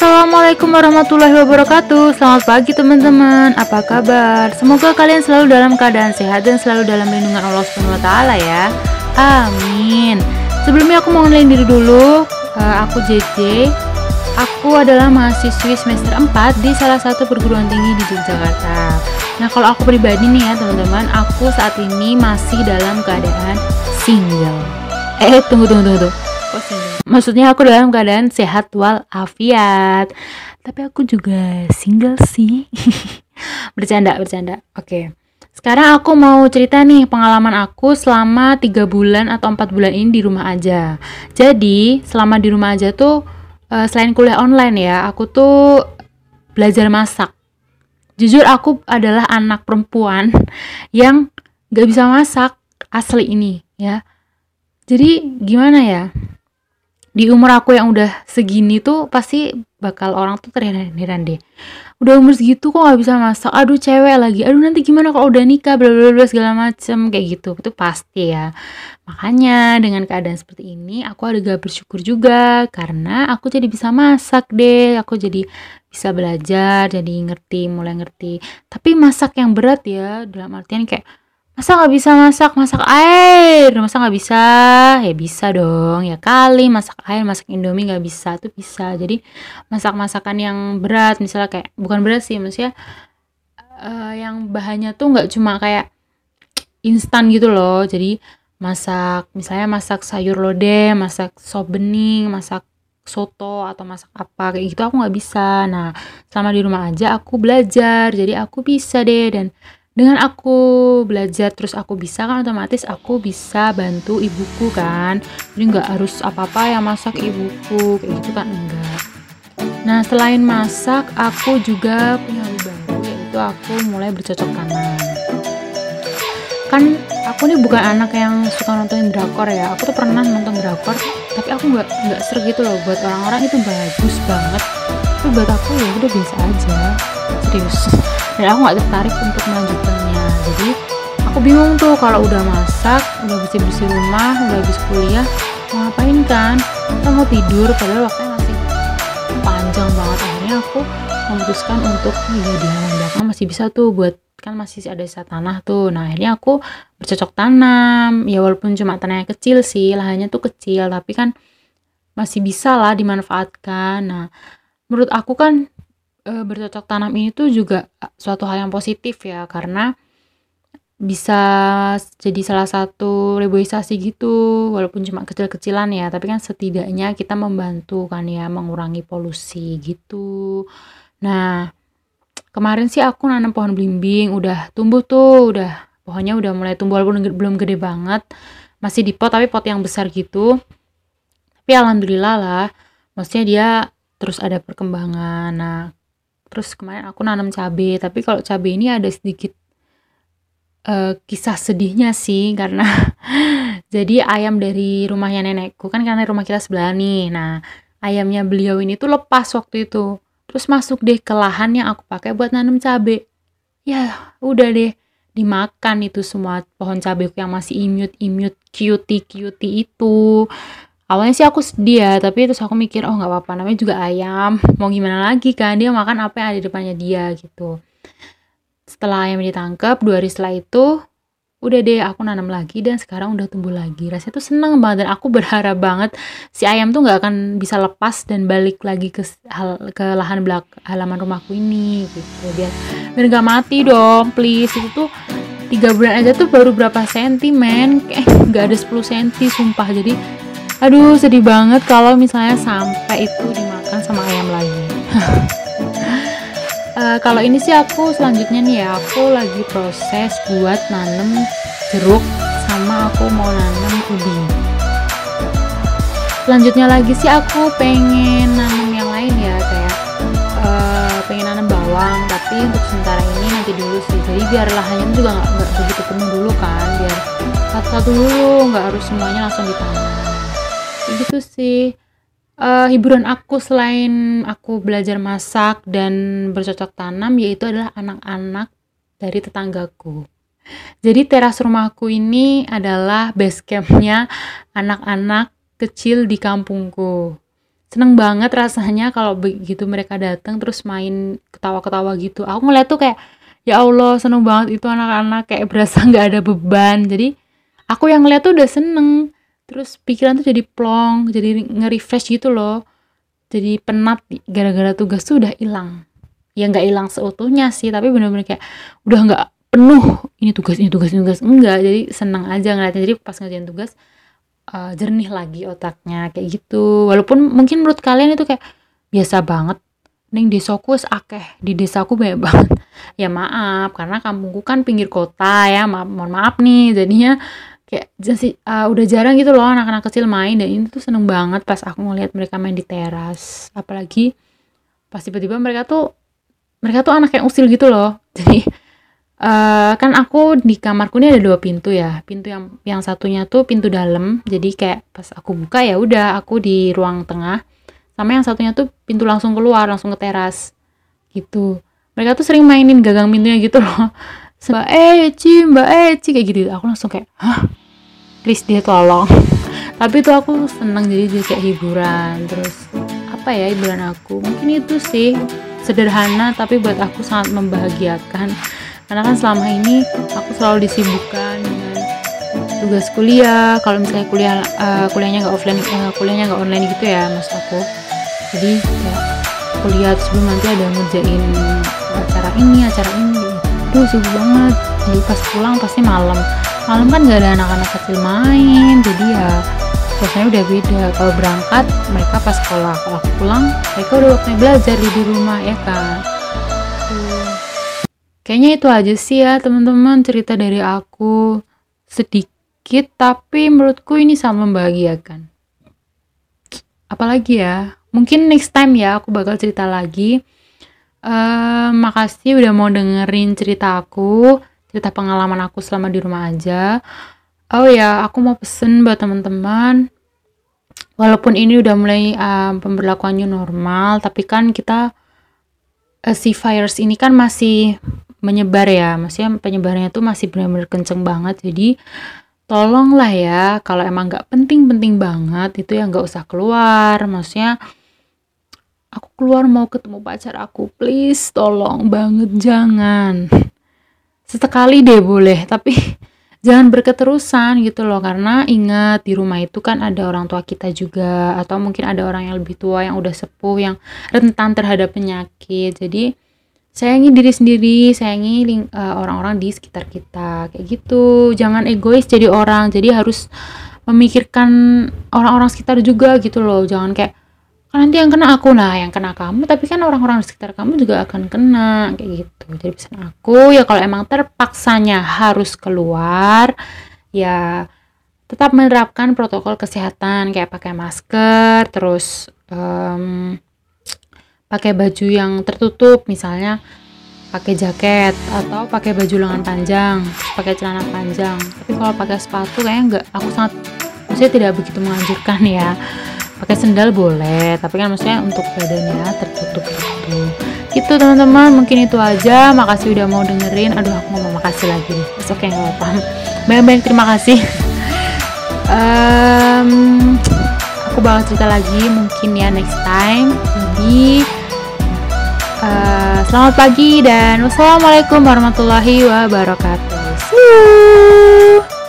Assalamualaikum warahmatullahi wabarakatuh. Selamat pagi teman-teman. Apa kabar? Semoga kalian selalu dalam keadaan sehat Dan selalu dalam lindungan Allah SWT ya. Amin. Sebelumnya aku mau ngenalin diri dulu. Uh, Aku JJ Aku adalah mahasiswi semester 4 Di salah satu perguruan tinggi di Yogyakarta. Nah kalau aku pribadi nih ya teman-teman Aku saat ini masih dalam keadaan single. Eh tunggu tunggu tunggu, tunggu. Maksudnya aku dalam keadaan sehat walafiat. Tapi aku juga single sih. Bercanda bercanda. Oke. Okay. sekarang aku mau cerita nih pengalaman aku selama tiga bulan atau empat bulan ini di rumah aja. Jadi selama di rumah aja tuh uh, selain kuliah online ya aku tuh belajar masak. Jujur aku adalah anak perempuan yang gak bisa masak asli ini ya. Jadi gimana ya di umur aku yang udah segini tuh pasti bakal orang tuh terheran-heran deh. Udah umur segitu kok gak bisa masak. Aduh cewek lagi. Aduh nanti gimana kalau udah nikah bla bla bla segala macem. Kayak gitu. Itu pasti ya. Makanya dengan keadaan seperti ini aku agak bersyukur juga karena aku jadi bisa masak deh. Aku jadi bisa belajar jadi ngerti mulai ngerti. Tapi masak yang berat ya dalam artian kayak masa nggak bisa masak? Masak air. Masa nggak bisa? Ya bisa dong. Ya kali masak air masak indomie nggak bisa. Tuh bisa. Jadi masak masakan yang berat misalnya kayak bukan berat sih maksudnya uh, yang bahannya tuh nggak cuma kayak instan gitu loh. Jadi masak misalnya masak sayur lodeh masak sop bening masak soto atau masak apa kayak gitu aku nggak bisa. Nah selama di rumah aja aku belajar. Jadi aku bisa deh. Dan dengan aku belajar terus aku bisa kan otomatis aku bisa bantu ibuku kan. Jadi nggak harus apa-apa yang masak ibuku kayak gitu kan enggak. Nah selain masak aku juga punya hobi baru yaitu aku mulai bercocok tanam. Kan aku nih bukan anak yang suka nontonin drakor ya. Aku tuh pernah nonton drakor tapi aku nggak nggak ser gitu loh. Buat orang-orang itu bagus banget. Tapi buat aku ya udah biasa aja. Serius dan aku nggak tertarik untuk melanjutkannya. Jadi aku bingung tuh kalau udah masak udah bersih bersih rumah udah habis kuliah mau ngapain kan? Kita mau tidur padahal waktunya masih panjang banget. Akhirnya aku memutuskan untuk iya di belakang. Masih bisa tuh buat kan masih ada sisa tanah tuh. Nah akhirnya aku bercocok tanam. Ya walaupun cuma tanahnya kecil sih lahannya tuh kecil tapi kan masih bisa lah dimanfaatkan. Nah menurut aku kan e, bercocok tanam ini tuh juga suatu hal yang positif ya karena bisa jadi salah satu reboisasi gitu walaupun cuma kecil-kecilan ya tapi kan setidaknya kita membantu kan ya mengurangi polusi gitu. Nah kemarin sih aku nanam pohon belimbing udah tumbuh tuh udah pohonnya udah mulai tumbuh walaupun belum gede banget masih di pot tapi pot yang besar gitu. Tapi alhamdulillah lah maksudnya dia terus ada perkembangan. Nah terus kemarin aku nanam cabai tapi kalau cabai ini ada sedikit uh, kisah sedihnya sih karena jadi ayam dari rumahnya nenekku kan karena rumah kita sebelah nih. Nah ayamnya beliau ini tuh lepas waktu itu. Terus masuk deh ke lahan yang aku pakai buat nanam cabai ya udah deh dimakan itu semua pohon cabai yang masih imut imut cutie cutie itu awalnya sih aku sedih ya tapi terus aku mikir oh nggak apa-apa namanya juga ayam. Mau gimana lagi kan? Dia makan apa yang ada di depannya dia gitu. Setelah ayam ditangkap dua hari setelah itu udah deh aku nanam lagi dan sekarang udah tumbuh lagi. Rasanya tuh seneng banget dan aku berharap banget si ayam tuh nggak akan bisa lepas dan balik lagi ke ke lahan belak halaman rumahku ini gitu. Biar biar nggak mati dong please. Itu tuh tiga bulan aja tuh baru berapa senti men? Eh nggak ada 10 senti sumpah. Jadi aduh sedih banget kalau misalnya sampai itu dimakan sama ayam lagi. Uh, kalau ini sih aku selanjutnya nih ya aku lagi proses buat nanem jeruk sama aku mau nanem ubi selanjutnya lagi sih aku pengen nanem yang lain ya kayak uh, pengen nanem bawang tapi untuk sementara ini nanti dulu sih. Jadi biar lahannya juga nggak begitu penuh dulu kan biar satu-satu dulu nggak harus semuanya langsung ditanam gitu sih uh, hiburan aku selain aku belajar masak dan bercocok tanam yaitu adalah anak-anak dari tetanggaku. Jadi teras rumahku ini adalah base campnya anak-anak kecil di kampungku. seneng banget rasanya kalau begitu mereka datang terus main ketawa-ketawa gitu aku ngeliat tuh kayak ya Allah seneng banget itu anak-anak kayak berasa nggak ada beban jadi aku yang ngeliat tuh udah seneng terus pikiran tuh jadi plong jadi nge-refresh gitu loh. Jadi penat gara-gara tugas tuh udah hilang. Ya nggak hilang seutuhnya sih tapi bener-bener kayak udah nggak penuh. Ini tugas ini tugas ini tugas. Enggak jadi seneng aja ngeliatnya. Jadi pas ngerjain tugas uh, jernih lagi otaknya kayak gitu. Walaupun mungkin menurut kalian itu kayak biasa banget. Neng desaku es akeh. Di desaku banyak banget. Ya maaf karena kampungku kan pinggir kota ya. Maaf mohon maaf nih jadinya kayak uh, udah jarang gitu loh anak-anak kecil main dan ini tuh seneng banget pas aku ngeliat mereka main di teras. Apalagi pas tiba-tiba mereka tuh mereka tuh anak yang usil gitu loh. Jadi uh, kan aku di kamarku ini ada dua pintu ya. Pintu yang yang satunya tuh pintu dalam. Jadi kayak pas aku buka ya udah aku di ruang tengah. Sama yang satunya tuh pintu langsung keluar langsung ke teras. Gitu. Mereka tuh sering mainin gagang pintunya gitu loh. Mbak Eci mbak Eci kayak gitu. Aku langsung kayak hah please dia tolong. Tapi tuh aku seneng jadi jadi kayak hiburan terus apa ya hiburan aku? Mungkin itu sih sederhana tapi buat aku sangat membahagiakan. Karena kan selama ini aku selalu disibukkan dengan tugas kuliah. Kalau misalnya kuliah uh, kuliahnya nggak offline uh, kuliahnya nggak online gitu ya mas aku. Jadi ya kuliah sebelum nanti ada ngerjain acara ini acara ini. Tuh sibuk banget. Jadi pas pulang pasti malam malam kan nggak ada anak-anak kecil main jadi ya suasananya udah beda kalau berangkat mereka pas sekolah kalau aku pulang mereka udah waktunya belajar di rumah ya kan Kayaknya itu aja sih ya teman-teman cerita dari aku. Sedikit tapi menurutku ini sangat membahagiakan. Apalagi ya, mungkin next time ya aku bakal cerita lagi. Uh, makasih udah mau dengerin cerita aku, cerita pengalaman aku selama di rumah aja. Oh ya, aku mau pesen buat teman-teman. Walaupun ini udah mulai uh, pemberlakuan normal, tapi kan kita uh, si virus ini kan masih menyebar ya. Maksudnya penyebarannya tuh masih benar-benar kenceng banget. Jadi tolonglah ya kalau emang nggak penting-penting banget itu ya nggak usah keluar. Maksudnya aku keluar mau ketemu pacar aku. Please tolong banget jangan sesekali deh boleh tapi jangan berketerusan gitu loh karena ingat di rumah itu kan ada orang tua kita juga atau mungkin ada orang yang lebih tua yang udah sepuh yang rentan terhadap penyakit jadi sayangi diri sendiri, sayangi uh, orang-orang di sekitar kita, kayak gitu. Jangan egois jadi orang, jadi harus memikirkan orang-orang sekitar juga gitu loh. Jangan kayak kan nanti yang kena aku nah yang kena kamu. Tapi kan orang-orang di sekitar kamu juga akan kena kayak gitu. Jadi pesan aku ya kalau emang terpaksanya harus keluar ya tetap menerapkan protokol kesehatan kayak pakai masker terus um, pakai baju yang tertutup misalnya pakai jaket atau pakai baju lengan panjang pakai celana panjang. Tapi kalau pakai sepatu kayaknya enggak aku sangat maksudnya tidak begitu menganjurkan ya pakai sendal boleh tapi kan maksudnya untuk badannya tertutup gitu. Itu teman-teman. Mungkin itu aja. Makasih udah mau dengerin. Aduh aku mau makasih lagi nih. Oke okay, nggak apa banyak-banyak terima kasih. Um, aku bakal cerita lagi mungkin ya next time. Jadi Uh, selamat pagi dan wassalamualaikum warahmatullahi wabarakatuh. See you.